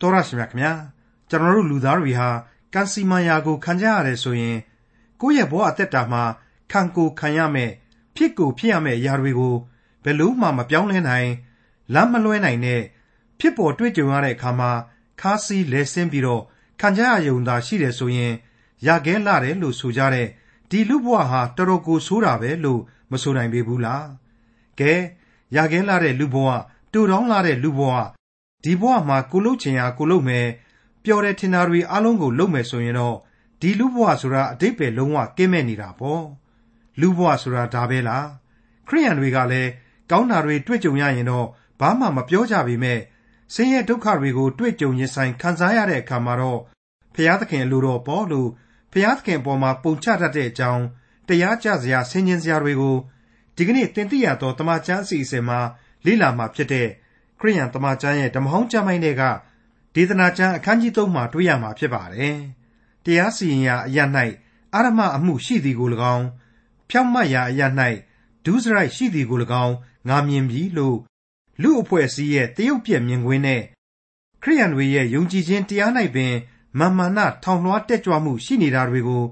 တော်ရရှိမြခင်ဗျာကျွန်တော်တို့လူသားတွေဟာကံစီမံရာကိုခံကြရတယ်ဆိုရင်ကိုယ့်ရဲ့ဘဝအသက်တာမှာခံကိုခံရမယ်ဖြစ်ကိုဖြစ်ရမယ်အရာတွေကိုဘယ်လို့မှမပြောင်းလဲနိုင်လမ်းမလွဲနိုင်တဲ့ဖြစ်ပေါ်တွေ့ကြုံရတဲ့အခါမှာခါးစည်းလဲဆင်းပြီးတော့ခံကြရယုံသာရှိတယ်ဆိုရင်ရခဲလာတယ်လို့ဆိုကြတဲ့ဒီလူဘဝဟာတော်တော်ကိုဆိုးတာပဲလို့မဆိုနိုင်ပေဘူးလားကဲရခဲလာတဲ့လူဘဝတူတောင်းလာတဲ့လူဘဝ ဒီဘဝမှာ ကိုလုတ်ချင်ရာ ကိုလုတ်မယ် ပျော်တဲ့ထင်တာတွေအလုံးကို လုတ်မယ်ဆိုရင်တော့ ဒီလူဘဝဆိုတာအတိတ်ပဲလုံးဝကင်းမဲ့နေတာပေါ့ လူဘဝဆိုတာ ဒါပဲလား ခရိယန်တွေကလည်း ကောင်းတာတွေ တွေ့ကြုံရရင်တော့ ဘာမှ မပြောကြပေမဲ့ဆင်းရဲဒုက္ခတွေကို တွေ့ကြုံရင်ဆိုင် ခံစားရတဲ့အခါမှာတော့ဖျားသခင်လိုတော့ပေါ့လို့ဖျားသခင်ပေါ်မှာ ပုံချတတ်တဲ့အကြောင်း တရားကြစရာ ဆင်ခြင်စရာတွေကို ဒီကနေ့တင်ပြရတော့တမချန်းအစီအစဉ်မှာ လေ့လာမှာဖြစ်တဲ့ ခရိယန်တမချန်းရဲ့ဓမ္မဟောင်းကျမ်းပိုင်းတွေကဒေသနာကျမ်းအခန်းကြီး3မှာတွေ့ရမှာဖြစ်ပါတယ်။တရားစီရင်ရာအရ၌အာရမအမှုရှိသည်ကို၎င်းဖြောင့်မတ်ရာအရ၌ဒုစရိုက်ရှိသည်ကို၎င်းငါမြင်ပြီလို့လူအဖွဲ့အစည်းရဲ့တရုတ်ပြက်မြင်ကွင်းနဲ့ခရိယန်တွေရဲ့ယုံကြည်ခြင်းတရား၌ပင်မာမာနထောင်လွှားတက်ကြွမှုရှိနေတာတွေကို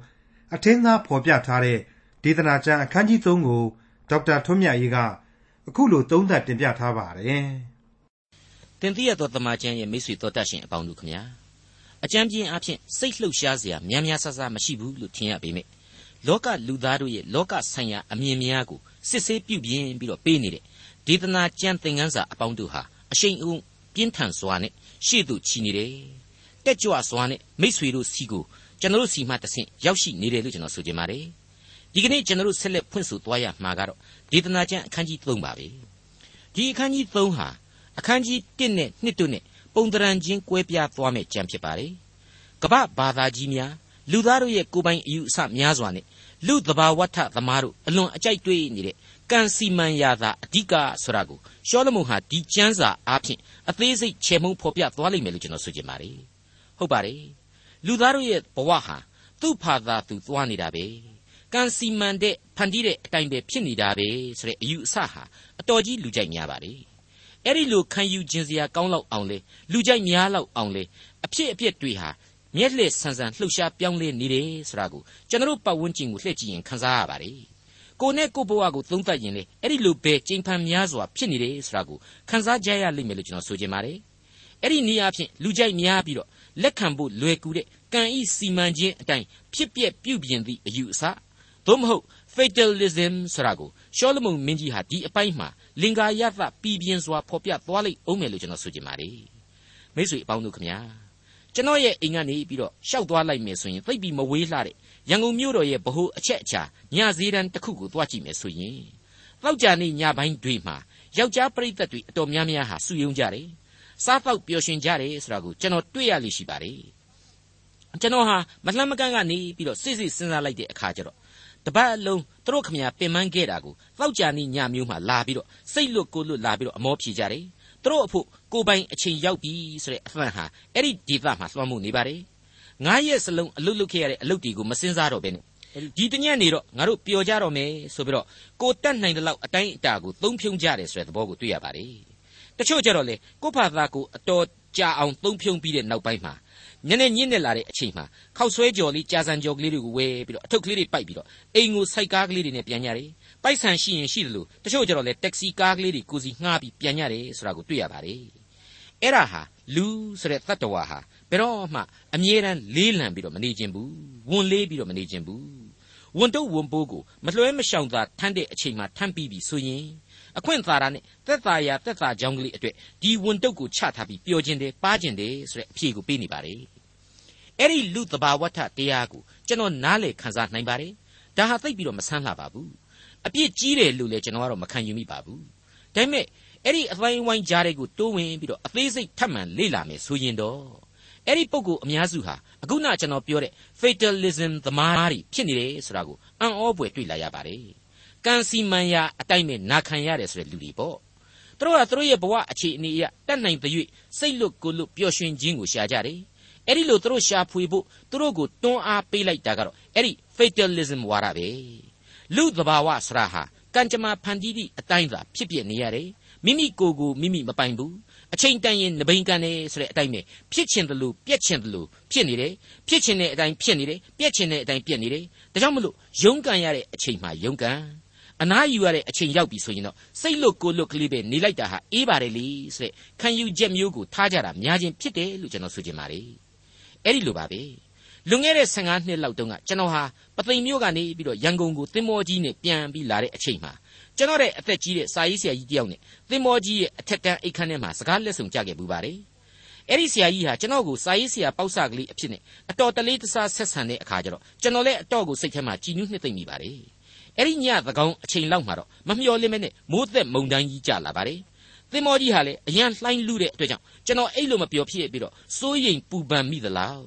အထင်းသားဖော်ပြထားတဲ့ဒေသနာကျမ်းအခန်းကြီး3ကိုဒေါက်တာထွန်းမြတ်ရေးကအခုလိုသုံးသပ်တင်ပြထားပါတယ်။ တင်ပြရသောတမန်ကျမ်းရဲ့မိတ်ဆွေတော်တတ်ရှင်အပေါင်းတို့ခမညာအကျမ်းပြင်းအဖြစ်စိတ်လှုပ်ရှားစရာများများဆဆမရှိဘူးလို့ထင်ရပေမယ့်လောကလူသားတို့ရဲ့လောကဆိုင်ရာအမြင်များကိုစစ်ဆေးပြုပြင်ပြီးတော့ပေးနေတဲ့ဒေသနာကျမ်းသင်ခန်းစာအပေါင်းတို့ဟာအရှိန်အဟုန်ပြင်းထန်စွာနဲ့ရှေ့သို့ချီနေတယ်တက်ကြွစွာနဲ့မိษွေတို့စီကိုကျွန်တော်တို့စီမှတဆင့်ရောက်ရှိနေတယ်လို့ကျွန်တော်ဆိုချင်ပါတယ်ဒီကနေ့ကျွန်တော်တို့ဆက်လက်ဖွင့်ဆိုသွားရမှာကတော့ဒေသနာကျမ်းအခန်းကြီး3ပါပဲဒီအခန်းကြီး3ဟာ အခန်းကြီး1နဲ့2တို့နဲ့ပုံတရံချင်းကွဲပြားသွားမဲ့ကျမ်းဖြစ်ပါတယ်ကပ္ပဘာသာကြီးများလူသားတို့ရဲ့ကိုယ်ပိုင်အယူအဆများစွာနဲ့လူသဘာဝထသမားတို့အလွန်အကြိုက်တွေ့နေတဲ့ကံစီမံရာသာအဓိကဆိုတာကိုရှောလမုန်ဟာဒီကျမ်းစာအားဖြင့်အသေးစိတ်ချေမှုန်းဖော်ပြသွားလိမ့်မယ်လို့ကျွန်တော်ဆိုချင်ပါတယ်ဟုတ်ပါတယ်လူသားတို့ရဲ့ဘဝဟာသူ့ဖာသာသူသွားနေတာပဲကံစီမံတဲ့ဖန်တီးတဲ့အတိုင်းပဲဖြစ်နေတာပဲဆိုတဲ့အယူအဆဟာအတော်ကြီးလူကြိုက်များပါတယ် အဲ့ဒီလိုခံယူခြင်းစရာကောင်းလောက်အောင်လေလူကြိုက်များလောက်အောင်လေအဖြစ်အပျက်တွေဟာမျက်လှည့်ဆန်းဆန်းလှုပ်ရှားပြောင်းလဲနေတယ်ဆိုတာကိုကျွန်တော်ပတ်ဝန်းကျင်ကိုလှည့်ကြည့်ရင်ခန်းစားရပါတယ်ကိုနဲ့ကိုဘဝကိုသုံးသပ်ရင်လေအဲ့ဒီလိုပဲကြိမ်ဖန်များစွာဖြစ်နေတယ်ဆိုတာကိုခန်းစားကြရလိမ့်မယ်လို့ကျွန်တော်ဆိုချင်ပါတယ်အဲ့ဒီနေရာဖြင့်လူကြိုက်များပြီးတော့လက်ခံဖို့လွယ်ကူတဲ့ကံဤစီမံခြင်းအတိုင်းဖြစ်ပျက်ပြုပြင်သည့်အယူအဆသို့မဟုတ် fatalism ဆိုတာကိုရှောလမုန်မင်းကြီးဟာဒီအပိုင်းမှာလင်္ကာယသပြည်ပြင်းစွာဖော်ပြသွားလိမ့်အောင်မယ်လို့ကျွန်တော်ဆိုချင်ပါတယ်မိတ်ဆွေအပေါင်းတို့ခင်ဗျာကျွန်တော်ရဲ့အိမ်ကနေပြီးတော့ရှောက်သွားလိုက်မယ်ဆိုရင်သိပ်ပြီးမဝေးလှတဲ့ရန်ကုန်မြို့တော်ရဲ့ဗဟိုအချက်အချာညစည်းတန်းတစ်ခုကိုသွားကြည့်မယ်ဆိုရင်တောက်ကြနေညပိုင်းတွေမှာယောက်ျားပရိသတ်တွေအတော်များများဟာစုယုံကြတယ်စားတော့ပျော်ရွှင်ကြတယ်ဆိုတာကိုကျွန်တော်တွေ့ရလိမ့်ရှိပါတယ်ကျွန်တော်ဟာမလှမ်းမကန့်ကနေပြီးတော့စိတ်စိတ်စဉ်းစားလိုက်တဲ့အခါကျတော့ တပတ်အလုံးသူတို့ခမညာပင်ပန်းခဲ့တာကိုတောက်ကြနေညမျိုးမှလာပြီးတော့စိတ်လွတ်ကိုလွတ်လာပြီးတော့အမောဖြေကြတယ်သူတို့အဖို့ကိုပိုင်အချိန်ရောက်ပြီဆိုတဲ့အသံဟာအဲ့ဒီဒေသမှာလွှမ်းမိုးနေပါတယ်ငါးရက်စလုံးအလုတ်လုတ်ခဲ့ရတဲ့အလုတ်တွေကိုမစင်စားတော့ဘဲနဲ့ဒီတညက်နေတော့ငါတို့ပျော်ကြတော့မယ်ဆိုပြီးတော့ကိုတက်နိုင်တဲ့လောက်အတိုင်းအတာကိုသုံးဖြုံကြတယ်ဆိုတဲ့သဘောကိုတွေ့ရပါတယ်တချို့ကြတော့လေကိုဖာသားကိုအတော်ကြာအောင်သုံးဖြုံပြီးတဲ့နောက်ပိုင်းမှာ ညနေညင်းနဲ့လာတဲ့အချိန်မှာခောက်ဆွဲကြော်လေးကြာစံကြော်ကလေးတွေကိုဝဲပြီးတော့အထုပ်ကလေးတွေပိုက်ပြီးတော့အိမ်ကိုစိုက်ကားကလေးတွေနဲ့ပြန်ကြတယ်ပိုက်ဆံရှိရင်ရှိတယ်လို့တချို့ကြတော့လေတက္ကစီကားကလေးတွေကိုစီငှားပြီးပြန်ကြတယ်ဆိုတာကိုတွေ့ရပါတယ်အဲ့ဒါဟာလူဆိုတဲ့တတ္တဝါဟာဘယ်တော့မှအမြဲတမ်းလေးလံပြီးတော့မနေခြင်းဘူးဝန်လေးပြီးတော့မနေခြင်းဘူးဝန်တုပ်ဝန်ပိုးကိုမလွှဲမရှောင်သာထမ်းတဲ့အချိန်မှာထမ်းပြီးပြီဆိုရင်အခွင့်သာရနဲ့သက်သာရာသက်သာကြောင်းကလေးအတွက်ဒီဝန်တုပ်ကိုချထားပြီးပျော်ခြင်းတယ်ပါခြင်းတယ်ဆိုတဲ့အဖြေကိုပေးနေပါတယ် အဲ့ဒီလူတဘာဝတ္ထတရားကိုကျွန်တော်နားလေခံစားနိုင်ပါတယ်ဒါဟာသိပ်ပြီးတော့မဆန်းလှပါဘူးအပြစ်ကြီးတယ်လို့လည်းကျွန်တော်ကတော့မခံယူမိပါဘူးဒါပေမဲ့အဲ့ဒီအပိုင်းဝိုင်းကြားတွေကိုတိုးဝင်ပြီးတော့အသေးစိတ်ထပ်မံလေ့လာမယ်ဆိုရင်တော့အဲ့ဒီပုံကိုအများစုဟာအခုနကျွန်တော်ပြောတဲ့ fatalism သမားတွေဖြစ်နေတယ်ဆိုတာကိုအံ့ဩဖွယ်တွေ့လာရပါတယ်ကံစီမံရာအတိုင်းပဲနာခံရတယ်ဆိုတဲ့လူတွေပေါ့သူတို့ကသူတို့ရဲ့ဘဝအခြေအနေအရတတ်နိုင်တဲ့၍စိတ်လွတ်ကိုလွတ်ပျော်ရွှင်ခြင်းကိုရှာကြတယ် အဲ့ဒီလိုသူတို့ရှာဖွေဖို့သူတို့ကိုတွန်းအားပေးလိုက်တာကတော့အဲ့ဒီ fatalism ဝါဒပဲလူသဘာဝဆရာဟာကံကြမ္မာဖန်တီးသည့်အတိုင်းသာဖြစ်ပြနေရတယ်မိမိကိုယ်ကိုမိမိမပိုင်ဘူးအချိန်တန်ရင်နှဘိန်ကန်နေဆိုတဲ့အတိုင်းပဲဖြစ်ချင်တယ်လို့ပြက်ချင်တယ်လို့ဖြစ်နေတယ်ဖြစ်ချင်တဲ့အတိုင်းဖြစ်နေတယ်ပြက်ချင်တဲ့အတိုင်းပြက်နေတယ်ဒါကြောင့်မလို့ရုန်းကန်ရတဲ့အချိန်မှရုန်းကန်အနားယူရတဲ့အချိန်ရောက်ပြီဆိုရင်တော့စိတ်လွတ်ကိုလွတ်ကလေးပဲနေလိုက်တာဟာအေးပါတယ်လေဆိုတဲ့ခံယူချက်မျိုးကိုထားကြတာများချင်းဖြစ်တယ်လို့ကျွန်တော်ဆိုချင်ပါတယ် အဲ့ဒီလိုပါပဲလွန်ခဲ့တဲ့15နှစ်လောက်တုန်းကကျွန်တော်ဟာပသိမ်မြို့ကနေပြီးတော့ရန်ကုန်ကိုသင်္ဘောကြီးနဲ့ပြန်ပြီးလာတဲ့အချိန်မှာကျွန်တော်ရဲ့အသက်ကြီးတဲ့စာရေးဆရာကြီးတယောက်နဲ့သင်္ဘောကြီးရဲ့အထက်တန်းအိတ်ခမ်းထဲမှာစကားလက်ဆောင်ကြခဲ့ပူပါတယ်အဲ့ဒီဆရာကြီးဟာကျွန်တော်ကိုစာရေးဆရာပေါက်စကလေးအဖြစ်နဲ့အတော်တလေးတစားဆက်ဆံတဲ့အခါကျတော့ကျွန်တော်လည်းအတော်ကိုစိတ်ထဲမှာကြည်နူးနှစ်သိမ့်မိပါတယ်အဲ့ဒီညသကောင်အချိန်လောက်မှာတော့မမျှော်လင့်မဲနဲ့မိုးသက်မုန်တိုင်းကြီးကြလာပါတယ် သင်္ဘောကြီးဟာလည်းအရန်လှိုင်းလူတဲ့အတွက်ကြောင့်ကျွန်တော်အဲ့လိုမပြောဖြစ်ပြီးတော့စိုးရိမ်ပူပန်မိသလား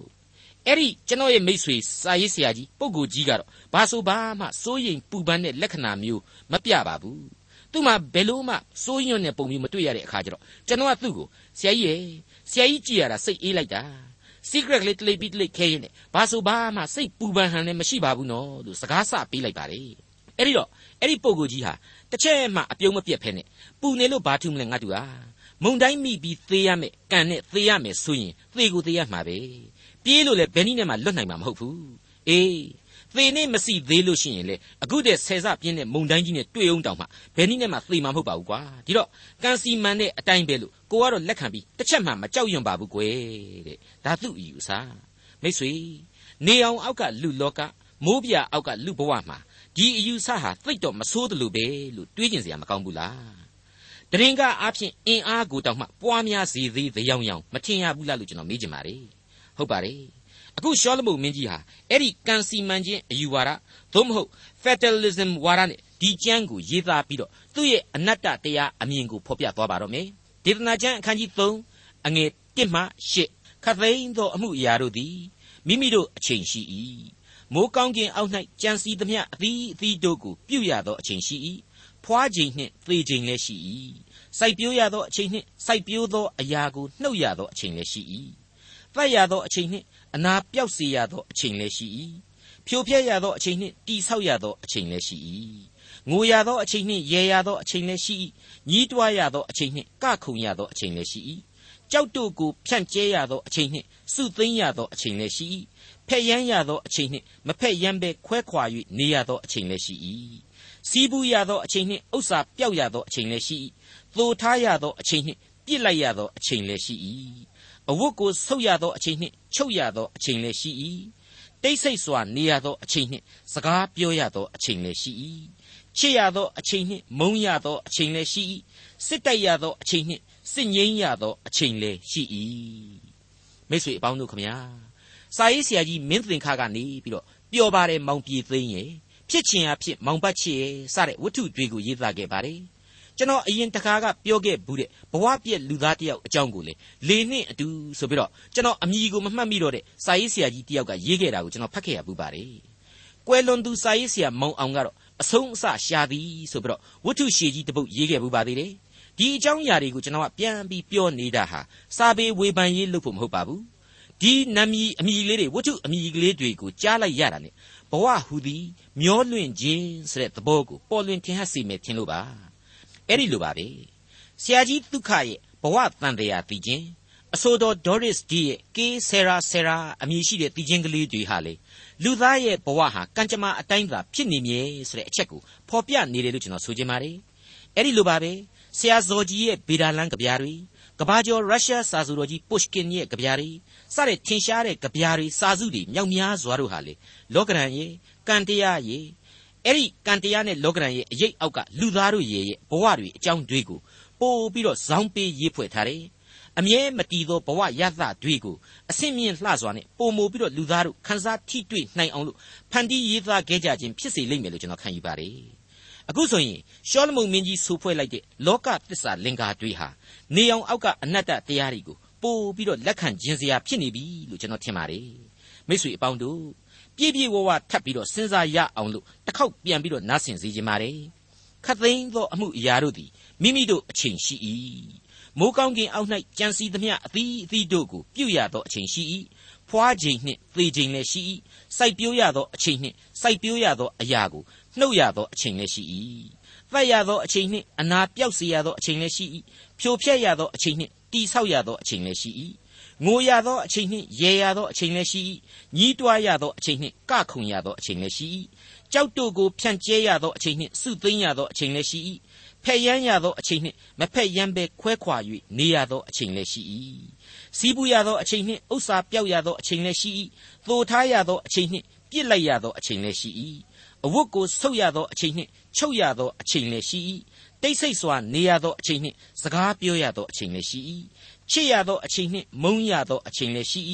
အဲ့ဒီကျွန်တော်ရဲ့မိတ်ဆွေစာရေးဆရာကြီးပုဂ္ဂိုလ်ကြီးကတော့ဘာဆိုဘာမှစိုးရိမ်ပူပန်တဲ့လက္ခဏာမျိုးမပြပါဘူးသူ့မှာဘယ်လို့မှစိုးရွံ့တဲ့ပုံမျိုးမတွေ့ရတဲ့အခါကျတော့ကျွန်တော်ကသူ့ကိုဆရာကြီးရဲ့ဆရာကြီးကြည့်ရတာစိတ်အေးလိုက်တာ secret လေးတလိပ်ပြီးတလိပ်ခဲရင်နဲ့ဘာဆိုဘာမှစိတ်ပူပန်ဟန်လည်းမရှိပါဘူးနော်လို့စကားစပေးလိုက်ပါတယ်အဲ့ဒီတော့အဲ့ဒီပုံကိုကြီးဟာ တစ်ချက်မှအပြုံးမပြတ်ဖဲနဲ့ပူနေလို့ဘာထူးမလဲငါတူဟာမုံတိုင်းမိပြီးသေးရမယ်ကန်နဲ့သေးရမယ်ဆိုရင်သေကိုသေရမှာပဲပြေးလို့လည်းဘယ်နည်းနဲ့မှလွတ်နိုင်မှာမဟုတ်ဘူးအေးသေနေမစီသေးလို့ရှိရင်လေအခုတည်းဆယ်စပြင်းတဲ့မုံတိုင်းကြီးနဲ့တွေ့အောင်တောင်မှဘယ်နည်းနဲ့မှသေမှာမဟုတ်ပါဘူးကွာဒီတော့ကန်စီမန်တဲ့အတိုင်းပဲလို့ကိုကတော့လက်ခံပြီးတစ်ချက်မှမကြောက်ရွံ့ပါဘူးကွယ်တဲ့ဒါသူ့အယူဆမိတ်ဆွေနေအောင်အောက်ကလူလောကမိုးပြအောက်ကလူဘဝမှာ ဒီအယူဆဟာသိတော့မဆိုးတယ်လို့ပဲလို့တွေးကျင်စရာမကောင်းဘူးလားတရင်ကအားဖြင့်အင်အားကိုတောင်မှပွားများစေသေးတဲ့ရောင်ရောင်မထင်ရဘူးလားလို့ကျွန်တော်မေးချင်ပါတယ်ဟုတ်ပါတယ်အခုရှောလမုန်မင်းကြီးဟာအဲ့ဒီကန်စီမန်ချင်းအယူဝါဒသို့မဟုတ် fatalism ဝါဒနဲ့ဒီကျမ်းကိုရေးသားပြီးတော့သူ့ရဲ့အနတ္တတရားအမြင်ကိုဖော်ပြသွားပါတော့မယ်ဒေသနာကျမ်းအခန်းကြီး3အငယ်1မှ8ခသိန်းသောအမှုအရာတို့သည်မိမိတို့အချိန်ရှိ၏ မိုးကောင်းကင်အောက်၌ကြံစီသမျှအသီးအသီးတို့ကိုပြုရသောအချိန်ရှိ၏ဖွားချိန်နှင့်သေချိန်လည်းရှိ၏စိုက်ပျိုးရသောအချိန်နှင့်စိုက်ပျိုးသောအရာကိုနှုတ်ရသောအချိန်လည်းရှိ၏သတ်ရသောအချိန်နှင့်အနာပြောက်စေရသောအချိန်လည်းရှိ၏ဖြိုဖျက်ရသောအချိန်နှင့်တိဆောက်ရသောအချိန်လည်းရှိ၏ငိုရသောအချိန်နှင့်ရေရသောအချိန်လည်းရှိ၏ညီးတွားရသောအချိန်နှင့်ကခုန်ရသောအချိန်လည်းရှိ၏ ကြောက်တို့ကိုဖြန့်ကျဲရသောအချိန်နှင့်စုသိမ်းရသောအချိန်လည်းရှိ၏ဖက်ယမ်းရသောအချိန်နှင့်မဖက်ယမ်းဘဲခွဲခွာ၍နေရသောအချိန်လည်းရှိ၏စီးပူးရသောအချိန်နှင့်ဥစ္စာပျောက်ရသောအချိန်လည်းရှိ၏သိုထားရသောအချိန်နှင့်ပြစ်လိုက်ရသောအချိန်လည်းရှိ၏အဝတ်ကိုဆုပ်ရသောအချိန်နှင့်ချုပ်ရသောအချိန်လည်းရှိ၏တိတ်ဆိတ်စွာနေရသောအချိန်နှင့်စကားပြောရသောအချိန်လည်းရှိ၏ချစ်ရသောအချိန်နှင့်မုန်းရသောအချိန်လည်းရှိ၏စစ်တိုက်ရသောအချိန်နှင့် စစ်ငိမ့်ရသောအချိန်လည်းရှိ၏မိတ်ဆွေအပေါင်းတို့ခမညာစာရေးဆရာကြီးမင်းသင်္ခါကနေပြီးတော့ပျော်ပါတယ်မောင်ပြေသိန်းရဲ့ဖြစ်ချင်အဖြစ်မောင်ပတ်ချစ်ရဲ့စတဲ့ဝတ္ထုတွေကိုရေးသားခဲ့ပါတယ်ကျွန်တော်အရင်တခါကပြောခဲ့ဘူးတဲ့ဘဝပြည့်လူသားတယောက်အကြောင်းကိုလေလေနှင့်အတူဆိုပြီးတော့ကျွန်တော်အမည်ကိုမမှတ်မိတော့တဲ့စာရေးဆရာကြီးတယောက်ကရေးခဲ့တာကိုကျွန်တော်ဖတ်ခဲ့ရဘူးပါတယ်ကွယ်လွန်သူစာရေးဆရာမောင်အောင်ကတော့အဆုံးအစရှာသည်ဆိုပြီးတော့ဝတ္ထုရှည်ကြီးတစ်ပုဒ်ရေးခဲ့ဘူးပါသေးတယ် ဒီအကြောင်းအရာတွေကိုကျွန်တော်ကပြန်ပြီးပြောနေတာဟာစာပေဝေဖန်ရေးလုပ်ဖို့မဟုတ်ပါဘူးဒီနာမည်အမည်လေးတွေဝတ္ထုအမည်ကလေးတွေကိုကြားလိုက်ရတာ ਨੇ ဘဝဟူသည်မျောလွင့်ခြင်းဆိုတဲ့သဘောကိုပေါ်လွင်ထင်ဟပ်စေမယ်ထင်လို့ပါအဲ့ဒီလိုပါပဲဆရာကြီးဒုက္ခရဲ့ဘဝတန်တရားသိခြင်းအဆိုတော်ဒေါရစ်ဒီရဲ့ကေဆယ်ရာဆယ်ရာအမည်ရှိတဲ့သိခြင်းကလေးတွေဟာလေလူသားရဲ့ဘဝဟာကံကြမ္မာအတိုင်းသာဖြစ်နေမြဲဆိုတဲ့အချက်ကိုဖော်ပြနေတယ်လို့ကျွန်တော်ဆိုချင်ပါတယ်အဲ့ဒီလိုပါပဲ ဆရာဇော်ကြီးရဲ့ဗေဒာလန်ကြပြားတွေကဘာကျော်ရုရှားစာစုတော်ကြီးပုရှကင်ရဲ့ကြပြားတွေစတဲ့ထင်ရှားတဲ့ကြပြားတွေစာစုတွေမြောက်များစွာတို့ဟာလေလောကရန်ရဲ့ကံတရားရဲ့အဲ့ဒီကံတရားနဲ့လောကရန်ရဲ့အရေးအောက်ကလူသားတို့ရဲ့ဘဝတွေအကြောင်းတွေကိုပို့ပြီးတော့ဇောင်းပေးရေးဖွဲ့ထားတယ်အမြဲမတည်သောဘဝရသတွေကိုအစင့်မြင့်လှစွာနဲ့ပုံမိုပြီးတော့လူသားတို့ခန်းစားထိတွေ့နိုင်အောင်လို့ဖန်တီးရေးသားခဲ့ကြခြင်းဖြစ်စေလိမ့်မယ်လို့ကျွန်တော်ခံယူပါတယ် အခုဆိုရင်ရှောလမုန်မင်းကြီးဆိုဖွဲ့လိုက်တဲ့လောကသစ္စာလင်္ကာတွေဟာနေအောင်အောက်ကအနတ္တတရားတွေကိုပို့ပြီးတော့လက်ခံခြင်းစရာဖြစ်နေပြီလို့ကျွန်တော်ထင်ပါတယ်မိတ်ဆွေအပေါင်းတို့ပြည့်ပြည့်ဝဝထပ်ပြီးတော့စဉ်းစားရအောင်လို့တစ်ခေါက်ပြန်ပြီးတော့နားဆင်စေခြင်းပါတယ်ခတ်သိမ်းသောအမှုအရာတို့သည်မိမိတို့အချိန်ရှိ၏မိုးကောင်းကင်အောက်၌ကြံစီသမျှအသီးအသီးတို့ကိုပြုရသောအချိန်ရှိ၏ဖွားချိန်နှင့်သေချိန်လည်းရှိ၏စိုက်ပျိုးရသောအချိန်နှင့်စိုက်ပျိုးရသောအရာကို နှုတ်ရသောအချိန်လည်းရှိ၏သတ်ရသောအချိန်နှင့်အနာပြောက်စေရသောအချိန်လည်းရှိ၏ဖြိုဖျက်ရသောအချိန်နှင့်တိဆောက်ရသောအချိန်လည်းရှိ၏ငိုရသောအချိန်နှင့်ရေရသောအချိန်လည်းရှိ၏ညီးတွားရသောအချိန်နှင့်ကခုန်ရသောအချိန်လည်းရှိ၏ကြောက်တို့ကိုဖြန့်ကျဲရသောအချိန်နှင့်စုသိမ်းရသောအချိန်လည်းရှိ၏ဖက်ယမ်းရသောအချိန်နှင့်မဖက်ယမ်းဘဲခွဲခွာ၍နေရသောအချိန်လည်းရှိ၏စီးပူရသောအချိန်နှင့်ဥစ္စာပြောက်ရသောအချိန်လည်းရှိ၏သိုထားရသောအချိန်နှင့်ပြစ်လိုက်ရသောအချိန်လည်းရှိ၏ အဝတ်ကိုဆုပ်ရသောအချိန်နှင့်ချုပ်ရသောအချိန်လည်းရှိ၏တိတ်ဆိတ်စွာနေရသောအချိန်နှင့်စကားပြောရသောအချိန်လည်းရှိ၏ချစ်ရသောအချိန်နှင့်မုန်းရသောအချိန်လည်းရှိ၏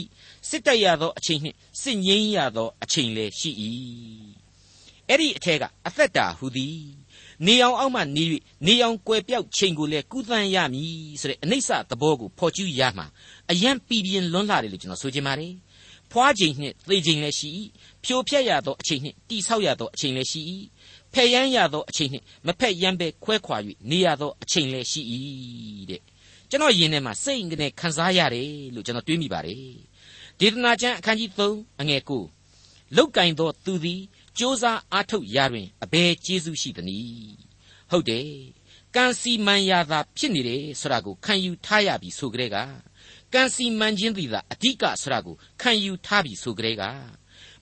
စစ်တိုက်ရသောအချိန်နှင့်စစ်ငြိမ်းရသောအချိန်လည်းရှိ၏အဲ့ဒီအထက်ကအသက်တာဟူသည်နေအောင်အောက်မှနေ၍နေအောင်ကွယ်ပြောက်ချိန်ကိုလည်းကုသန်းရမည်ဆိုတဲ့အနိစ္စသဘောကိုဖော်ကျူးရမှာအယံပီပြင်းလွန်းလာတယ်လို့ကျွန်တော်ဆိုချင်ပါတယ် ဖွားချိန်နှင့်သေချိန်လည်းရှိ၏ဖြိုဖျက်ရသောအချိန်နှင့်တိဆောက်ရသောအချိန်လည်းရှိ၏ဖက်ယမ်းရသောအချိန်နှင့်မဖက်ယမ်းပဲခွဲခွာ၍နေရသောအချိန်လည်းရှိ၏တဲ့ကျွန်တော်ယင်ထဲမှာစိတ်ကနေခံစားရတယ်လို့ကျွန်တော်တွေးမိပါတယ်ဒေသနာကျမ်းအခန်းကြီး3အငယ်9လောက်ကင်သောသူသည်စ조사အားထုတ်ရာတွင်အဘယ်ကျေးဇူးရှိသနည်းဟုတ်တယ်ကံစီမံရာသာဖြစ်နေတယ်ဆိုတာကိုခံယူထားရပြီဆိုကြတဲ့က ကံစီမံခြင်းသည်သာအဓိကဆိုတာကိုခံယူထားပြီဆိုကြတဲ့က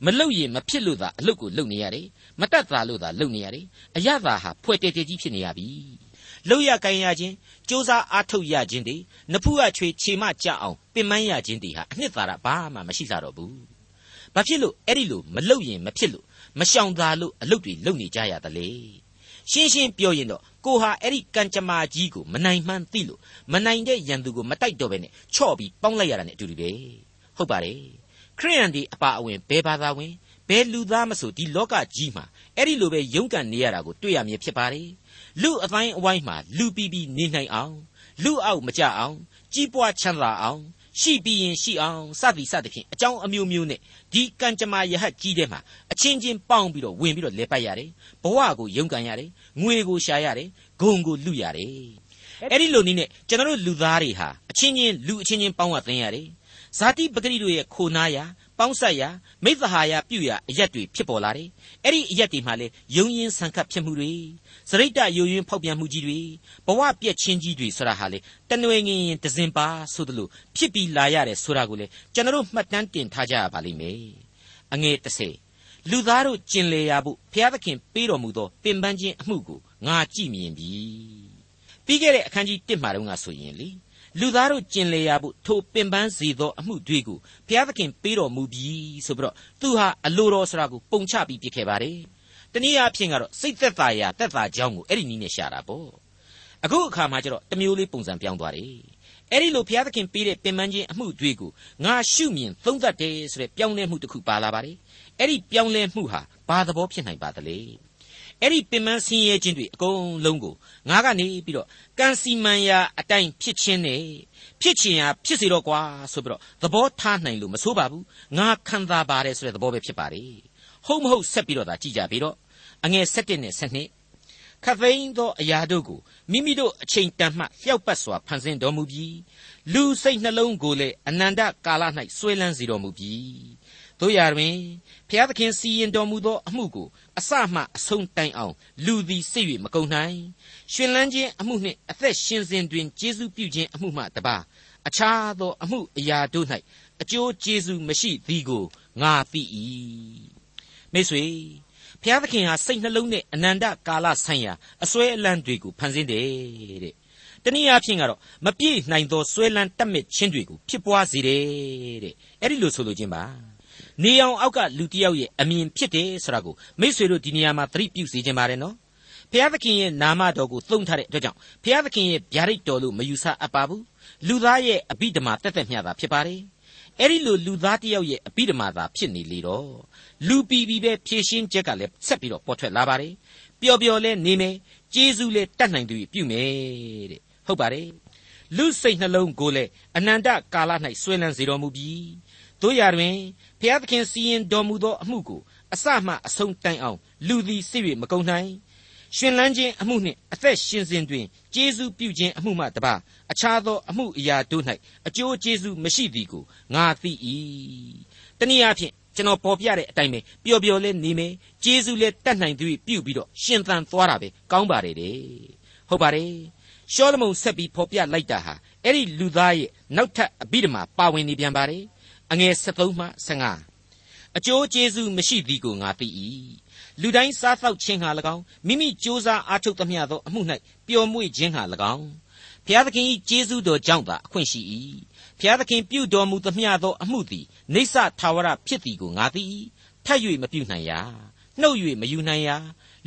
မလုတ်ရင်မဖြစ်လို့သာအလုတ်ကိုလုတ်နေရတယ်မတတ်တာလို့သာလုတ်နေရတယ်အရသာဟာဖွဲ့တဲတဲကြီးဖြစ်နေရပြီလုတ်ရကိုင်းရခြင်းစ조사အားထုတ်ရခြင်းတွေနဖူးရချွေခြေမကြအောင်ပင်ပန်းရခြင်းတွေဟာအနှစ်သာရဘာမှမရှိကြတော့ဘူးဘာဖြစ်လို့အဲ့ဒီလိုမလုတ်ရင်မဖြစ်လို့မရှောင်သာလို့အလုတ်တွေလုတ်နေကြရသလဲ ရှင်းရှင်းပြောရင်တော့ကိုဟာအဲ့ဒီကံကြမ္မာကြီးကိုမနိုင်မှန်းသိလို့မနိုင်တဲ့ရန်သူကိုမတိုက်တော့ဘဲနဲ့ချော့ပြီးပေါင်းလိုက်ရတာ ਨੇ အတူတူပဲဟုတ်ပါတယ်ခရိယန်ဒီအပါအဝင်ဘယ်ဘာသာဝင်ဘယ်လူသားမဆိုဒီလောကကြီးမှာအဲ့ဒီလိုပဲရုန်းကန်နေရတာကိုတွေ့ရမြင်ဖြစ်ပါတယ်လူအတိုင်းအဝိုင်းမှာလူပီပီနေနိုင်အောင်လူအောက်မကြအောင်ကြီးပွားချမ်းသာအောင် ရှိပြီးရင်ရှိအောင်စသည်စသဖြင့်အကြောင်းအမျိုးမျိုးနဲ့ဒီကံကြမ္မာယဟတ်ကြီးတဲ့မှာအချင်းချင်းပေါင်းပြီးတော့ဝင်ပြီးတော့လဲပတ်ရတယ်ဘဝကိုယုံကန်ရတယ်ငွေကိုရှာရတယ်ဂုံကိုလူရတယ်အဲ့ဒီလိုနည်းနဲ့ကျွန်တော်တို့လူသားတွေဟာအချင်းချင်းလူအချင်းချင်းပေါင်းဝသင်ရတယ် ဇာတိပဂရိတို့ရဲ့ခိုနာရာပေါင်းဆက်ရာမိသဟာယပြုရာအရက်တွေဖြစ်ပေါ်လာတယ်အဲ့ဒီအရက်တွေမှာလေယုံရင်ဆန်ခတ်ဖြစ်မှုတွေစရိတ်တယုံရင်ဖောက်ပြန်မှုကြီးတွေဘဝပြက်ချင်းကြီးတွေဆိုတာဟာလေတနွေငင်ရင်တစင်ပါဆိုသလိုဖြစ်ပြီးလာရတယ်ဆိုတာကိုလေကျွန်တော်တို့မှတ်တမ်းတင်ထားကြရပါလိမ့်မယ်အငယ်30လူသားတို့ကျင်လေရဖို့ဘုရားသခင်ပေးတော်မူသောပင်ပန်းခြင်းအမှုကိုငါကြည့်မြင်ပြီပြီးခဲ့တဲ့အခန်းကြီး1မှာတုန်းကဆိုရင်လေ လူသားတို့ကျင်လေရဖို့ထိုပင်ပန်းစေသောအမှုတွေကိုဘုရားသခင်ပေးတော်မူပြီဆိုပြီးတော့သူဟာအလိုတော်ဆိုတာကိုပုံချပြီးပြခဲ့ပါတယ်တနည်းအားဖြင့်ကတော့စိတ်သက်သာရာသက်သာကြောင်းကိုအဲ့ဒီနည်းနဲ့ရှာတာပေါ့အခုအခါမှာကျတော့တမျိုးလေးပုံစံပြောင်းသွားတယ်အဲ့ဒီလိုဘုရားသခင်ပေးတဲ့ပင်ပန်းခြင်းအမှုတွေကိုငါရှုမြင်သုံးသပ်တယ်ဆိုတဲ့ပြောင်းလဲမှုတစ်ခုပါလာပါတယ်အဲ့ဒီပြောင်းလဲမှုဟာဘာသဘောဖြစ်နိုင်ပါသလဲ အဲ့ဒီပင်မဆင်းရဲခြင်းတွေအကုန်လုံးကိုငါကနေပြီးတော့ကံစီမံရာအတိုင်းဖြစ်ခြင်းနဲ့ဖြစ်ချင်ရာဖြစ်စီတော့ကွာဆိုပြီးတော့သဘောထားနိုင်လို့မဆိုးပါဘူးငါခံသာပါတယ်ဆိုတဲ့သဘောပဲဖြစ်ပါလေဟုတ်မဟုတ်ဆက်ပြီးတော့သာကြည်ကြပြီးတော့အငယ်7နဲ့7ခသိန်းသောအရာတို့ကိုမိမိတို့အချိန်တန်မှလျှောက်ပတ်စွာဖန်ဆင်းတော်မူပြီးလူစိတ်နှလုံးကိုလည်းအနန္တကာလ၌ဆွဲလန်းစေတော်မူပြီး တို့ရတွင်ဖျားသခင်စီရင်တော်မူသောအမှုကိုအစမှအဆုံးတိုင်အောင်လူသည်စိတ်၍မကုန်နိုင်ရှင်လန်းခြင်းအမှုနှင့်အသက်ရှင်စဉ်တွင်ကျေးဇူးပြုခြင်းအမှုမှတပါအခြားသောအမှုအရာတို့၌အကျိုးကျေးဇူးမရှိသည်ကိုငါသိ၏မိတ်ဆွေဖျားသခင်ဟာစိတ်နှလုံးနဲ့အနန္တကာလဆိုင်ရာအစွဲအလန်းတွေကိုဖန်ဆင်းတယ်တဲ့တနည်းအားဖြင့်ကတော့မပြည့်နိုင်သောဆွဲလန်းတတ်မဲ့ခြင်းတွေကိုဖြစ်ပွားစေတယ်တဲ့အဲ့ဒီလိုဆိုလိုခြင်းပါ နေအောင်အောက်ကလူတစ်ယောက်ရဲ့အမြင်ဖြစ်တယ်ဆိုတာကိုမိษွေတို့ဒီနေရာမှာသတိပြုစေခြင်းပါတယ်နော်ဖျားသခင်ရဲ့နာမတော်ကိုသုံးထားတဲ့အတွက်ကြောင့်ဖျားသခင်ရဲ့ဗျာဒိတ်တော်လို့မယူဆအပ်ပါဘူးလူသားရဲ့အဘိဓမ္မာတက်တက်မျှတာဖြစ်ပါတယ်အဲ့ဒီလိုလူသားတစ်ယောက်ရဲ့အဘိဓမ္မာသာဖြစ်နေလေတော့လူပီပီပဲဖြည့်ရှင်းချက်ကလည်းဆက်ပြီးတော့ပေါ်ထွက်လာပါတယ်ပျော်ပျော်လဲနေမယ်ကျေးဇူးလဲတတ်နိုင်သူပြုမယ်တဲ့ဟုတ်ပါတယ်လူစိတ်နှလုံးကိုလည်းအနန္တကာလ၌ဆွဲလန်းစေတော်မူပြီးတို့ရတွင် ဖျားသခင်စီရင်တော်မူသောအမှုကိုအစမှအဆုံးတိုင်အောင်လူသည်စိတ်၍မကုန်နိုင်ရှင်လန်းခြင်းအမှုနှင့်အသက်ရှင်စဉ်တွင်ကျေးဇူးပြုခြင်းအမှုမှတပါအခြားသောအမှုအရာတို့၌အကျိုးကျေးဇူးမရှိသည်ကိုငါသိ၏တနည်းအားဖြင့်ကျွန်တော်ပေါ်ပြတဲ့အတိုင်းပဲပျော်ပျော်လဲနေမယ်ကျေးဇူးလဲတတ်နိုင်သူပြုပြီးတော့ရှင်သန်သွားတာပဲကောင်းပါတယ်တဲ့ဟုတ်ပါတယ်ရှောလမုန်ဆက်ပြီးဖော်ပြလိုက်တာဟာအဲ့ဒီလူသားရဲ့နောက်ထပ်အဘိဓမ္မာပါဝင်နေပြန်ပါတယ် အငယ်73မှ15အကျိုးကျေးဇူးမရှိသည်ကိုငါသိ၏လူတိုင်းစားသောက်ခြင်းဟာ၎င်းမိမိကြိုးစားအားထုတ်သမျှသောအမှု၌ပျော်မွေ့ခြင်းဟာ၎င်းဘုရားသခင်၏ကျေးဇူးတော်ကြောင့်သာအခွင့်ရှိ၏ဘုရားသခင်ပြုတော်မူသမျှသောအမှုသည်နေဆထာဝရဖြစ်သည်ကိုငါသိ၏ထပ်၍မပြုနိုင်ရနှုတ်၍မယူနိုင်ရ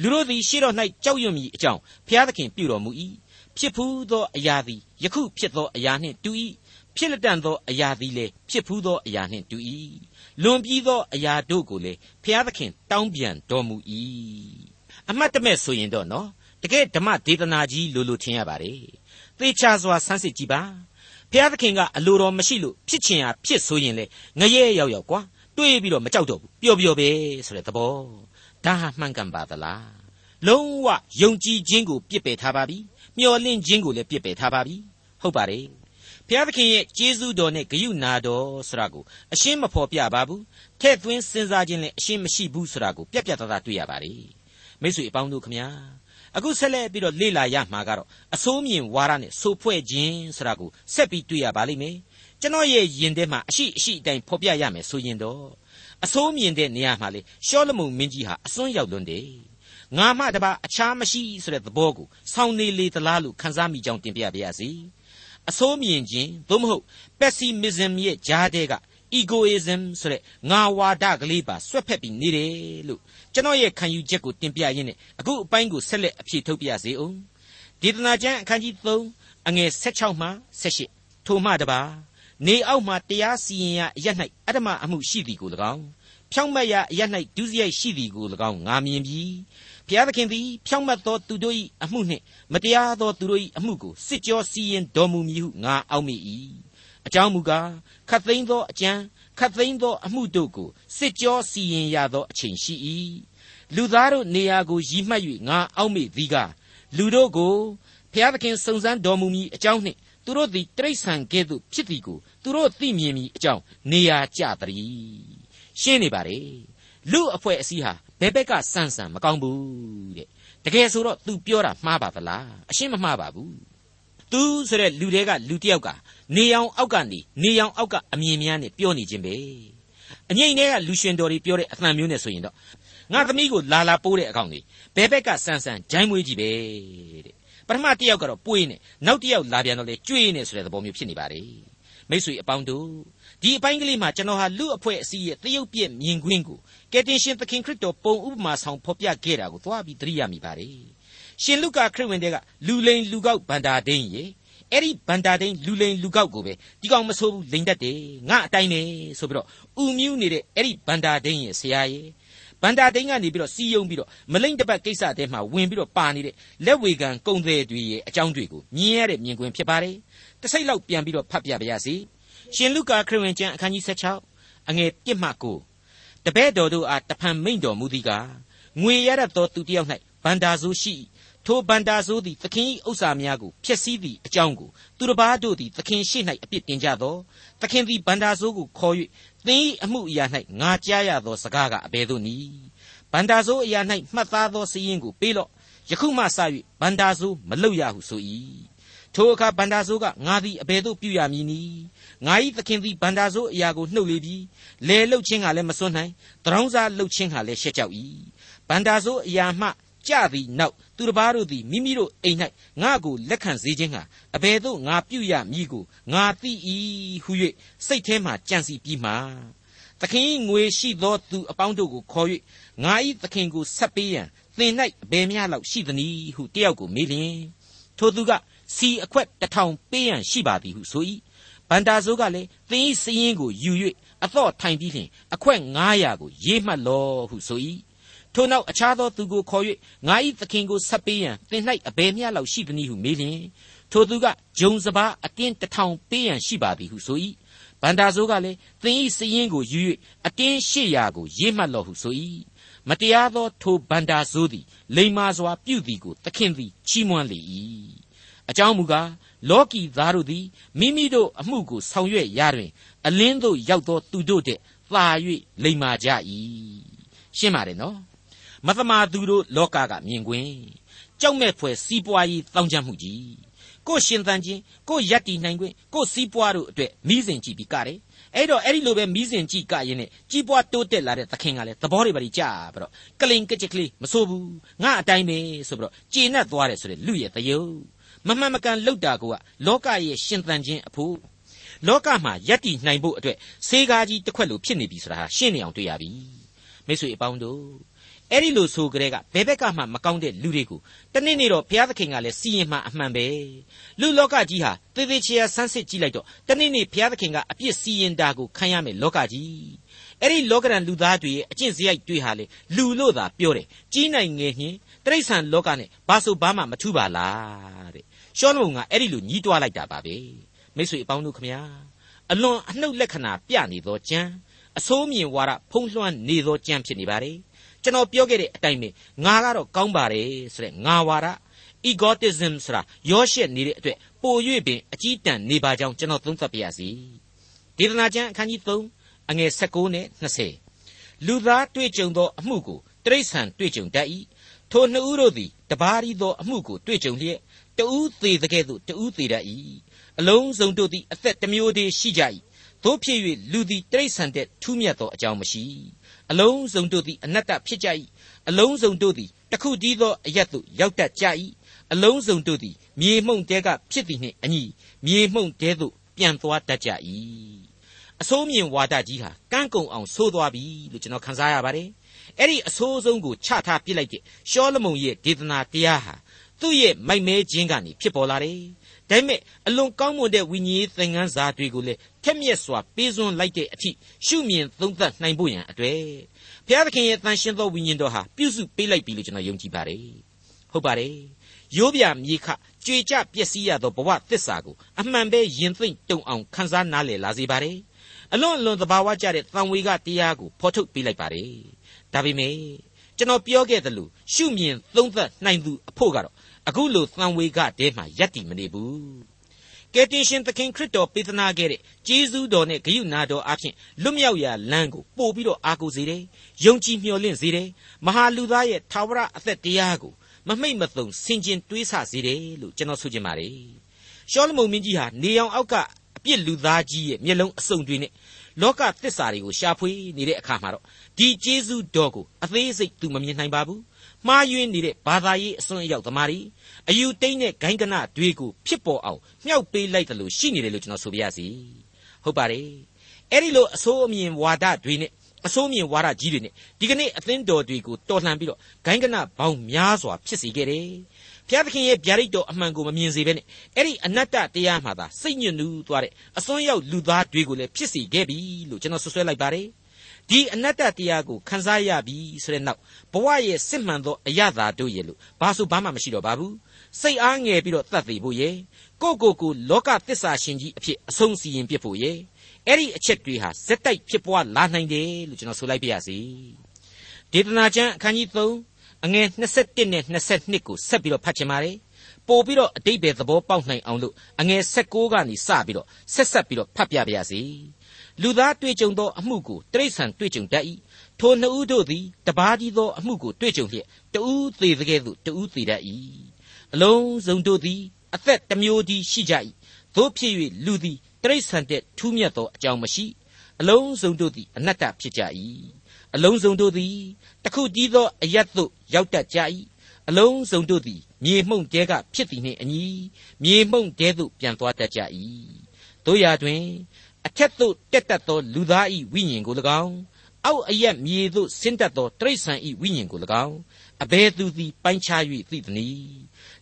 လူတို့သည်ရှေ့တော်၌ကြောက်ရွံ့မိအကြောင်းဘုရားသခင်ပြုတော်မူ၏ဖြစ်ဖူးသောအရာသည်ယခုဖြစ်သောအရာနှင့်တူ၏ ဖြစ်လက်တန်သောအရာသည်လည်းဖြစ်ဖူးသောအရာနှင့်တူ၏လွန်ပြီးသောအရာတို့ကိုလည်းဘုရားသခင်တောင်းပြန်တော်မူ၏အမှတ်တမဲ့ဆိုရင်တော့နော်တကယ်ဓမ္မဒေသနာကြီးလိုလိုထင်ရပါတယ်သေချာစွာဆန်းစစ်ကြည့်ပါဘုရားသခင်ကအလိုတော်မရှိလို့ဖြစ်ချင်ရဖြစ်ဆိုရင်လေငရဲရောက်ရောက်ကွာတွေးပြီးတော့မကြောက်တော့ဘူးပျော်ပျော်ပဲဆိုတဲ့သဘောဒါဟာမှန်ကန်ပါသလားလုံးဝယုံကြည်ခြင်းကိုပြစ်ပယ်ထားပါပြီမျှော်လင့်ခြင်းကိုလည်းပြစ်ပယ်ထားပါပြီဟုတ်ပါတယ် ဘုရားသခင်ရဲ့ကျေးဇူးတော်နဲ့ဂရုနာတော်ဆိုတာကိုအရှင်းမဖော်ပြပါဘူးထဲ့သွင်းစဉ်းစားခြင်းလည်းအရှင်းမရှိဘူးဆိုတာကိုပြက်ပြက်သားသားတွေ့ရပါတယ်မိတ်ဆွေအပေါင်းတို့ခမညာအခုဆက်လက်ပြီးတော့လေ့လာရမှာကတော့အစိုးမြင်ဝါဒနဲ့ဆိုဖွဲ့ခြင်းဆိုတာကိုဆက်ပြီးတွေ့ရပါလိမ့်မယ်ကျွန်တော်ရဲ့ယင်ထဲမှာအရှိအရှိအတိုင်းဖော်ပြရမယ်ဆိုရင်တော့အစိုးမြင်တဲ့နေရာမှာလေရှောလမုန်မင်းကြီးဟာအစွန်းရောက်လွန်းတယ်ငါမှတပါအခြားမရှိဆိုတဲ့သဘောကိုဆောင်းနေလေသလားလို့ခန်းစားမိကြောင်းတင်ပြပါရစေ အစိုးမြင်ခြင်းသို့မဟုတ် pessimism ရဲ့ကြားတဲ့က egoism ဆိုတဲ့ငါဝါဒကလေးပါဆွတ်ဖက်ပြီးနေတယ်လို့ကျွန်တော်ရဲ့ခံယူချက်ကိုတင်ပြရင်းနဲ့အခုအပိုင်းကိုဆက်လက်အဖြေထုတ်ပြစေအောင်ဒေသနာကျမ်းအခန်းကြီး3အငယ်16မှ18ထိုမှတပါနေအောက်မှတရားစီရင်ရာအရ၌အတ္တမအမှုရှိသည်ကို၎င်းဖြောင့်မတ်ရာအရ၌ဒုစရိုက်ရှိသည်ကို၎င်းငါမြင်ပြီး ဘုရားသခင်သည်ဖြောင့်မတ်သောသူတို့၏အမှုနှင့်မတရားသောသူတို့၏အမှုကိုစစ်ကြောစီရင်တော်မူမည်ဟုငါအောက်မေ့၏အကြောင်းမူကားခတ်သိမ်းသောအကြံခတ်သိမ်းသောအမှုတို့ကိုစစ်ကြောစီရင်ရသောအချိန်ရှိ၏လူသားတို့နေရာကိုရည်မှတ်၍ငါအောက်မေ့သည်ကလူတို့ကိုဘုရားသခင်စုံစမ်းတော်မူမည်အကြောင်းနှင့်သူတို့သည်တိရစ္ဆာန်ကဲ့သို့ဖြစ်သည်ကိုသူတို့သိမြင်မည်အကြောင်းနေရာကျတည်းရှင်းနေပါလေလူအဖွဲ့အစည်းဟာ ဘယ်ဘက်ကစမ်းစမ်းမကောင်းဘူးတဲ့တကယ်ဆိုတော့ तू ပြောတာမှားပါသလားအရှင်းမမှားပါဘူး तू ဆိုတဲ့လူတွေကလူတယောက်ကနေရောင်အောက်ကနေနေရောင်အောက်ကအမြင်များနဲ့ပြောနေခြင်းပဲအငိမ့်တွေကလူရှင်တော်တွေပြောတဲ့အသံမျိုးနဲ့ဆိုရင်တော့ငါသမီးကိုလာလာပိုးတဲ့အကောင်ကြီးဘယ်ဘက်ကစမ်းစမ်းဂျိုင်းမွေးကြီးပဲတဲ့ပထမတစ်ယောက်ကတော့ပွေးနေနောက်တစ်ယောက်လာပြန်တော့လေကြွေးနေဆိုတဲ့သဘောမျိုးဖြစ်နေပါလေမိတ်ဆွေအပေါင်းတို့ဒီအပိုင်းကလေးမှာကျွန်တော်ဟာလူအဖွဲ့အစည်းရဲ့တရုပ်ပြက်မြင်ကွင်းကို ကယ်တင်ရှင်သခင်ခရစ်တော်ပုံဥပမာဆောင်ဖော်ပြခဲ့တာကိုသွားပြီးသတိရမိပါတယ်ရှင်လုကာခရစ်ဝင်တဲ့ကလူလိန်လူကောက်ဗန္တာဒိန်ရေအဲ့ဒီဗန္တာဒိန်လူလိန်လူကောက်ကိုပဲဒီကောင်မဆိုးဘူးလိန်တတ်တယ်ငါအတိုင်းပဲဆိုပြီးတော့ဥမြူးနေတဲ့အဲ့ဒီဗန္တာဒိန်ရဲ့ဆရာရဲ့ဗန္တာဒိန်ကနေပြီးတော့စီယုံပြီးတော့မလိမ့်တပတ်ကိစ္စတဲမှာဝင်ပြီးတော့ပါနေတဲ့လက်ဝေကန်ကုံသေးတွေရဲ့အကြောင်းတွေကိုမြင်ရတဲ့မြင်ကွင်းဖြစ်ပါတယ်တစ်စိတ်လောက်ပြန်ပြီးတော့ဖတ်ပြပါရစေရှင်လုကာခရစ်ဝင်ကျမ်းအခန်းကြီး16အငယ်1မှ9 တပည့်တော်တို့အားတဖန်မိန့်တော်မူသည်ကားငွေရတတ်သောသူတစ်ယောက်၌ဗန္တာဆိုးရှိထိုဗန္တာဆိုးသည်သခင်၏ဥစ္စာများကိုဖျက်ဆီးသည့်အကြောင်းကိုသူတစ်ပါးတို့သည်သခင်ရှိ၌အပြစ်တင်ကြသောသခင်သည်ဗန္တာဆိုးကိုခေါ်၍သင်၏အမှုအရာ၌ငါကြားရသောစကားကအဘယ်သို့နည်းဗန္တာဆိုးအရာ၌မှတ်သားသောစည်းရင်းကိုပေးလော့ယခုမှစ၍ဗန္တာဆိုးမလုပ်ရဟုဆို၏ ထိုအခါဗန္တာဆိုးကငါသည်အဘယ်သို့ပြုရမည်နည်းငါ၏သခင်သည်ဗန္တာဆိုးအရာကိုနှုတ်လေပြီလဲလှုပ်ခြင်းကလည်းမစွန့်နိုင်တရောင်းစားလှုပ်ခြင်းကလည်းရှက်ကြောက်၏ဗန္တာဆိုးအရာမှကြသည်နောက်သူတစ်ပါးတို့သည်မိမိတို့အိမ်၌ငါ့ကိုလက်ခံစေခြင်းဟာအဘယ်သို့ငါပြုရမည်ကိုငါသိ၏ဟု၍စိတ်ထဲမှကြံစီပြီးမှသခင်ငွေရှိသောသူအပေါင်းတို့ကိုခေါ်၍ငါ၏သခင်ကိုဆက်ပေးရန်သင်၌အဘယ်များလောက်ရှိသနည်းဟုတယောက်ကိုမေးလျင်ထိုသူက စီအခွက်တထောင်ပေးရန်ရှိပါသည်ဟုဆို၏ဗန္တာဆိုးကလည်းသင်၏စည်ရင်ကိုယူ၍အသော့ထိုင်ပြီးလျှင်အခွက်900ကိုရေးမှတ်လော့ဟုဆို၏ထိုနောက်အခြားသောသူကိုခေါ်၍ငါ၏သခင်ကိုဆက်ပေးရန်သင်၌အဘယ်မျှလောက်ရှိသနည်းဟုမေးလျင်ထိုသူကဂျုံစပါးအတင်းတထောင်ပေးရန်ရှိပါသည်ဟုဆို၏ဗန္တာဆိုးကလည်းသင်၏စည်ရင်ကိုယူ၍အတင်း800ကိုရေးမှတ်လော့ဟုဆို၏မတရားသောထိုဗန္တာဆိုးသည်လိမ္မာစွာပြုသည်ကိုသခင်သည်ချီးမွမ်းလေ၏ အကြောင်းမူကားလောကီသားတို့သည်မိမိတို့အမှုကိုဆောင်ရွက်ရတွင် အလင်းသို့ရောက်သောသူတို့တဲ့သာ၍လိမ္မာကြ၏ရှင်းပါတယ်နော်မသမာသူတို့လောကကမြင်ကွင်းကြောက်မဲ့ဖွယ်စီးပွားရေးတောင်းကြမှုကြီးကိုရှင်သန်ခြင်းကိုယက်တီနိုင်ခွင့်ကိုစီးပွားတို့အတွက်မိစဉ်ကြည့်ပြီးကတယ်အဲ့တော့အဲ့ဒီလိုပဲမိစဉ်ကြည့်ကရင်နဲ့ကြီးပွားတိုးတက်လာတဲ့သခင်ကလည်းသဘောတွေပါကြပြီးတော့ကလင်ကကြက်ကလေးမဆိုးဘူးငါအတိုင်းပဲဆိုပြီးတော့ကျေနပ်သွားတယ်ဆိုတဲ့လူရဲ့တယုတ် မမှန်မကန်လောက်တာကလောကရဲ့ရှင်သန်ခြင်းအဖို့လောကမှာယက်တီနိုင်ဖို့အတွက်ဆေးကားကြီးတစ်ခွက်လိုဖြစ်နေပြီဆိုတာဟာရှင်းနေအောင်တွေ့ရပြီမိတ်ဆွေအပေါင်းတို့အဲ့ဒီလိုဆိုကြတဲ့ကဘယ်ဘက်ကမှမကောင်းတဲ့လူတွေကိုတနေ့နေ့တော့ဘုရားသခင်ကလည်းစီရင်မှအမှန်ပဲလူလောကကြီးဟာသေသေးချာဆန်းစစ်ကြည့်လိုက်တော့တနေ့နေ့ဘုရားသခင်ကအပြစ်စီရင်တာကိုခံရမယ်လောကကြီးအဲ့ဒီလောကရန်လူသားတွေရဲ့အကျင့်စရိုက်တွေဟာလေလူလို့သာပြောတယ်ကြီးနိုင်ငယ်ညင်တိရစ္ဆာန်လောကနဲ့ဘာဆိုဘာမှမထူးပါလားတဲ့ ရှောလမုန်ကအဲ့ဒီလိုညီးတွားလိုက်တာပါပဲမိတ်ဆွေအပေါင်းတို့ခမညာအလွန်အနှုတ်လက္ခဏာပြနေသောကြံအစိုးမြင်ဝါဒဖုံးလွှမ်းနေသောကြံဖြစ်နေပါတယ်ကျွန်တော်ပြောခဲ့တဲ့အတိုင်းပဲငါကတော့ကောင်းပါတယ်ဆိုတဲ့ငါဝါဒ egotism ဆိုတာရောရှက်နေတဲ့အတွက်ပို၍ပင်အကြီးတန်းနေပါကြောင်းကျွန်တော်သုံးသပ်ပါရစေဒေသနာကျမ်းအခန်းကြီး3အငယ်16နဲ့20လူသားတွေ့ကြုံသောအမှုကိုတိရစ္ဆာန်တွေ့ကြုံတတ်၏ ထိုနှစ်ဦးတို့သည်တပါးရီသောအမှုကိုတွေ့ကြုံလျက်တဦးသေးတဲ့ကဲ့သို့တဦးသေးတတ်၏အလုံးစုံတို့သည်အသက်တစ်မျိုးတည်းရှိကြ၏တို့ဖြစ်၍လူသည်တိရစ္ဆာန်တဲ့ထူးမြတ်သောအကြောင်းမရှိအလုံးစုံတို့သည်အနတ္တဖြစ်ကြ၏အလုံးစုံတို့သည်တခုတည်းသောအရတ်သို့ရောက်တတ်ကြ၏အလုံးစုံတို့သည်မြေမှုန့်တဲကဖြစ်သည်နှင့်အညီမြေမှုန့်တဲသို့ပြန်သွားတတ်ကြ၏အဆိုးမြင်ဝါဒကြီးဟာကန်းကုံအောင်ဆိုးသွားပြီလို့ကျွန်တော်ခန်းစားရပါတယ် အဲ့ဒီအဆိုးဆုံးကိုချထားပစ်လိုက်တဲ့ရှောလမုန်ရဲ့ဒေသနာတရားဟာသူ့ရဲ့မိုက်မဲခြင်းကနေဖြစ်ပေါ်လာတယ်ဒါပေမဲ့အလွန်ကောင်းမွန်တဲ့ဝိညာဉ်သင်ခန်းစာတွေကိုလည်းထက်မြက်စွာပေးစွန်းလိုက်တဲ့အထိရှုမြင်သုံးသပ်နိုင်ဖို့ရန်အတွက်ဘုရားသခင်ရဲ့တန်ရှင်းသောဝိညာဉ်တော်ဟာပြုစုပေးလိုက်ပြီလို့ကျွန်တော်ယုံကြည်ပါတယ်ဟုတ်ပါတယ်ရိုးပြမြေခကြွေကြပျက်စီးရသောဘဝသစ္စာကိုအမှန်ပဲယင်သိမ့်တုံအောင်ခန်းစားနားလည်လာစေပါတယ်အလွန်အလွန်သဘာဝကျတဲ့တန်ဝေကတရားကိုဖော်ထုတ်ပေးလိုက်ပါတယ် ဒါပေမဲ့ကျွန်တော်ပြောခဲ့သလိုရှုမြင်သုံးသပ်နိုင်သူအဖို့ကတော့အခုလိုသံဝေကတဲမှာယက်တည်မနေဘူးကယ်တင်ရှင်သခင်ခရစ်တော်ပေးသနာခဲ့တဲ့ဂျေဇုတော်နဲ့ဂရုဏာတော်အဖြစ်လွတ်မြောက်ရာလမ်းကိုပို့ပြီးတော့အားကိုးစေတယ်။ယုံကြည်မျှော်လင့်စေတယ်။မဟာလူသားရဲ့သာဝရအသက်တရားကိုမမိတ်မသုံဆင်ခြင်တွေးဆစေတယ်လို့ကျွန်တော်ဆိုချင်ပါတယ်။ရှောလမုန်မင်းကြီးဟာနေအောင်အောက်ကအပြစ်လူသားကြီးရဲ့မျက်လုံးအစုံတွေနဲ့ လောကသစ္စာတွေကိုရှာဖွေနေတဲ့အခါမှာတော့ဒီဂျေဇုတော်ကိုအသေးစိတ်သူမမြင်နိုင်ပါဘူး။မှားယွင်းနေတဲ့ဘာသာရေးအစွန်းအရောက်သမားတွေအယူတိတ်နဲ့ဂိုင်းကနတွေကိုဖြစ်ပေါ်အောင်မြှောက်ပေးလိုက်တယ်လို့ရှိနေတယ်လို့ကျွန်တော်ဆိုပြရစီဟုတ်ပါတယ်အဲ့ဒီလိုအဆိုးအမြင်ဝါဒတွေနဲ့အဆိုးမြင်ဝါဒကြီးတွေနဲ့ဒီကနေ့အသင်းတော်တွေကိုတော်လှန်ပြီးတော့ဂိုင်းကနဘောင်များစွာဖြစ်စေခဲ့တယ် ဘုရားသခင်ရဲ့ဗျာဒိတ်တော်အမှန်ကိုမမြင်စေဘဲနဲ့အဲ့ဒီအနတ္တတရားမှသာစိတ်ညစ်နူးသွားတဲ့အစွန်းရောက်လူသားတွေကိုလည်းဖြစ်စေခဲ့ပြီလို့ကျွန်တော်ဆွဆွဲလိုက်ပါတယ်ဒီအနတ္တတရားကိုခန်းစားရပြီဆိုတဲ့နောက်ဘဝရဲ့စစ်မှန်သောအရသာတို့ရဲ့လို့ဘာဆိုဘာမှမရှိတော့ပါဘူးစိတ်အားငယ်ပြီးတော့တတ်သိဖို့ရဲ့ကိုကိုကိုလောကသစ္စာရှင်ကြီးအဖြစ်အဆုံးစီရင်ပြဖို့ရဲ့အဲ့ဒီအချက်တွေဟာဇက်တိုက်ဖြစ်ပွားလာနိုင်တယ်လို့ကျွန်တော်ဆိုလိုက်ပါရစေဒေသနာကျမ်းအခန်းကြီး3 အငယ်21နဲ့22ကိုဆက်ပြီးတော့ဖတ်ချင်ပါတယ်ပို့ပြီးတော့အတိတ်ပဲသဘောပေါက်နိုင်အောင်လို့အငယ်16ကနေစပြီးတော့ဆက်ဆက်ပြီးတော့ဖတ်ပြပါရစေလူသားတွေ့ကြုံသောအမှုကိုတိရစ္ဆာန်တွေ့ကြုံတတ်၏ထိုနှစ်ဦးတို့သည်တပါးကြီးသောအမှုကိုတွေ့ကြုံလျက်တဦးသေးတဲ့ကဲ့သို့တဦးသေးတတ်၏အလုံးစုံတို့သည်အသက်တစ်မျိုးတည်းရှိကြ၏သို့ဖြစ်၍လူသည်တိရစ္ဆာန်တဲ့ထူးမြတ်သောအကြောင်းမရှိအလုံးစုံတို့သည်အနတ္တဖြစ်ကြ၏အလုံးစုံတို့သည်တခုတည်းသောအယတ်သို့ ရောက်တတ်ကြ၏အလုံးစုံတို့သည်မြေမှုန့်တဲကဖြစ်သည်နှင့်အညီမြေမှုန့်တဲသို့ပြန်သွားတတ်ကြ၏တို့ရာတွင်အထက်သို့တက်တတ်သောလူသား၏ဝိညာဉ်ကို၎င်းအောက်အရက်မြေသို့ဆင်းတတ်သောတိရစ္ဆာန်၏ဝိညာဉ်ကို၎င်းအဘယ်သူသည်ပိုင်းခြား၍သိသနည်း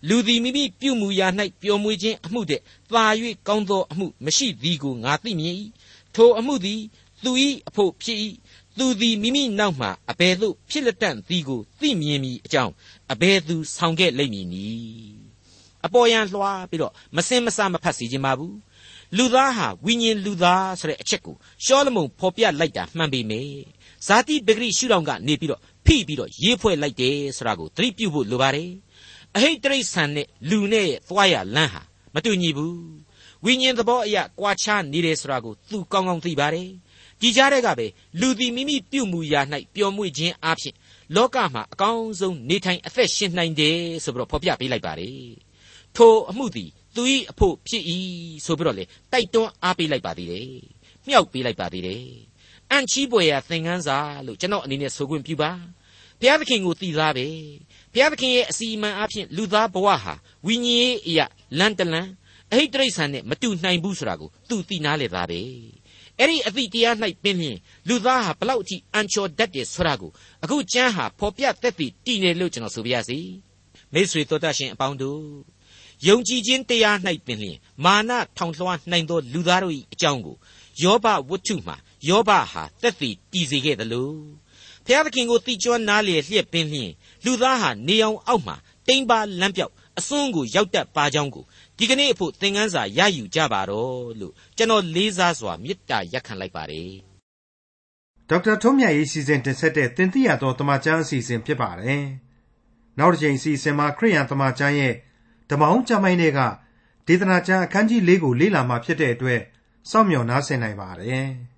လူသည်မိမိပြုမှုရာ၌ပျော်မွေခြင်းအမှုတဲ့သာ၍ကောင်းသောအမှုမရှိသည်ကိုငါသိမြင်၏ထိုအမှုသည်သူ၏အဖို့ဖြစ်၏ သူသည်မိမိနောက်မှအဘယ်သို့ဖြစ်လက်တန့်သည်ကိုသိမြင်မည်အကြောင်းအဘယ်သူဆောင်ခဲ့လိမ့်မည်နည်းအပေါ်ယံလွှားပြီးတော့မစင်မစမဖတ်စီခြင်းပါဘူးလူသားဟာဝိညာဉ်လူသားဆိုတဲ့အချက်ကိုရှောလမုန်ဖော်ပြလိုက်တာမှန်ပေမယ့်ဇာတိပဂရိရှုထောင့်ကနေပြီးတော့ဖိပြီးတော့ရေးဖွဲ့လိုက်တယ်ဆိုတာကိုသတိပြုဖို့လိုပါတယ်အဟိတ်တရိษံနဲ့လူနဲ့သွားရလမ်းဟာမတူညီဘူးဝိညာဉ်သဘောအရာကွာခြားနေတယ်ဆိုတာကိုသူကောင်းကောင်းသိပါတယ် ဒီကြားတဲ့ကပဲလူသည်မိမိပြုမှုရာ၌ပျော်မွေ့ခြင်းအပြင်လောကမှာအကောင်းဆုံးနေထိုင်အသက်ရှင်နိုင်တယ်ဆိုပြီးတော့ဖော်ပြပေးလိုက်ပါတယ်ထိုအမှုသည်သူ၏အဖို့ဖြစ်၏ဆိုပြီးတော့လေတိုက်တွန်းအားပေးလိုက်ပါသေးတယ်မြောက်ပေးလိုက်ပါသေးတယ်အန်ချီးပွေရာသင်ခန်းစာလို့ကျွန်တော်အနေနဲ့ဆိုခွင့်ပြုပါဘုရားသခင်ကိုတည်သားပဲဘုရားသခင်ရဲ့အစီအမံအဖြစ်လူသားဘဝဟာဝိညာဉ်ရေးအရာလန်တလန်အဟိတ်တရိษံနဲ့မတူနိုင်ဘူးဆိုတာကိုသူသိနာလေသားပဲ အဲ့ဒီအသည့်တရား၌ပင်လျင်လူသားဟာဘလောက်အထိအန်ချော်တတ်တယ်ဆိုတာကိုအခုကျမ်းဟာဖော်ပြသက်သေတည်နေလို့ကျွန်တော်ဆိုပြရစီမိတ်ဆွေတော်တတ်ရှင်အပေါင်းတို့ယုံကြည်ခြင်းတရား၌ပင်လျင်မာနထောင်လွှားနိုင်သောလူသားတို့၏အကြောင်းကိုယောဘဝတ္ထုမှာယောဘဟာသက်သေတည်စေခဲ့သလိုဖျားသခင်ကိုတိကျွမ်းနားလေလျက်ပင်လျင်လူသားဟာနေအောင်အောက်မှာတိမ်ပါလမ်းပြောက်အစွန်းကိုရောက်တတ်ပါကြောင်းကို ဒီကနေ့အဖို့သင်ခန်းစာရယူကြပါတော့လို့ကျွန်တော်လေးစားစွာမေတ္တာရက်ခံလိုက်ပါတယ်ဒေါက်တာထွန်းမြတ်ရေးစီစဉ်တင်ဆက်တဲ့တင်ပြရသောတမချန်းအစီအစဉ်ဖြစ်ပါတယ်နောက်တစ်ချိန်အစီအစဉ်မှာခရိယန်တမချန်းရဲ့ဓမ္မအောင်ကျမ်းပိုင်းတွေကဒေသနာကျမ်းအခန်းကြီး၄ကိုလေ့လာမှဖြစ်တဲ့အတွက်စောင့်မျှော်နားဆင်နိုင်ပါတယ်။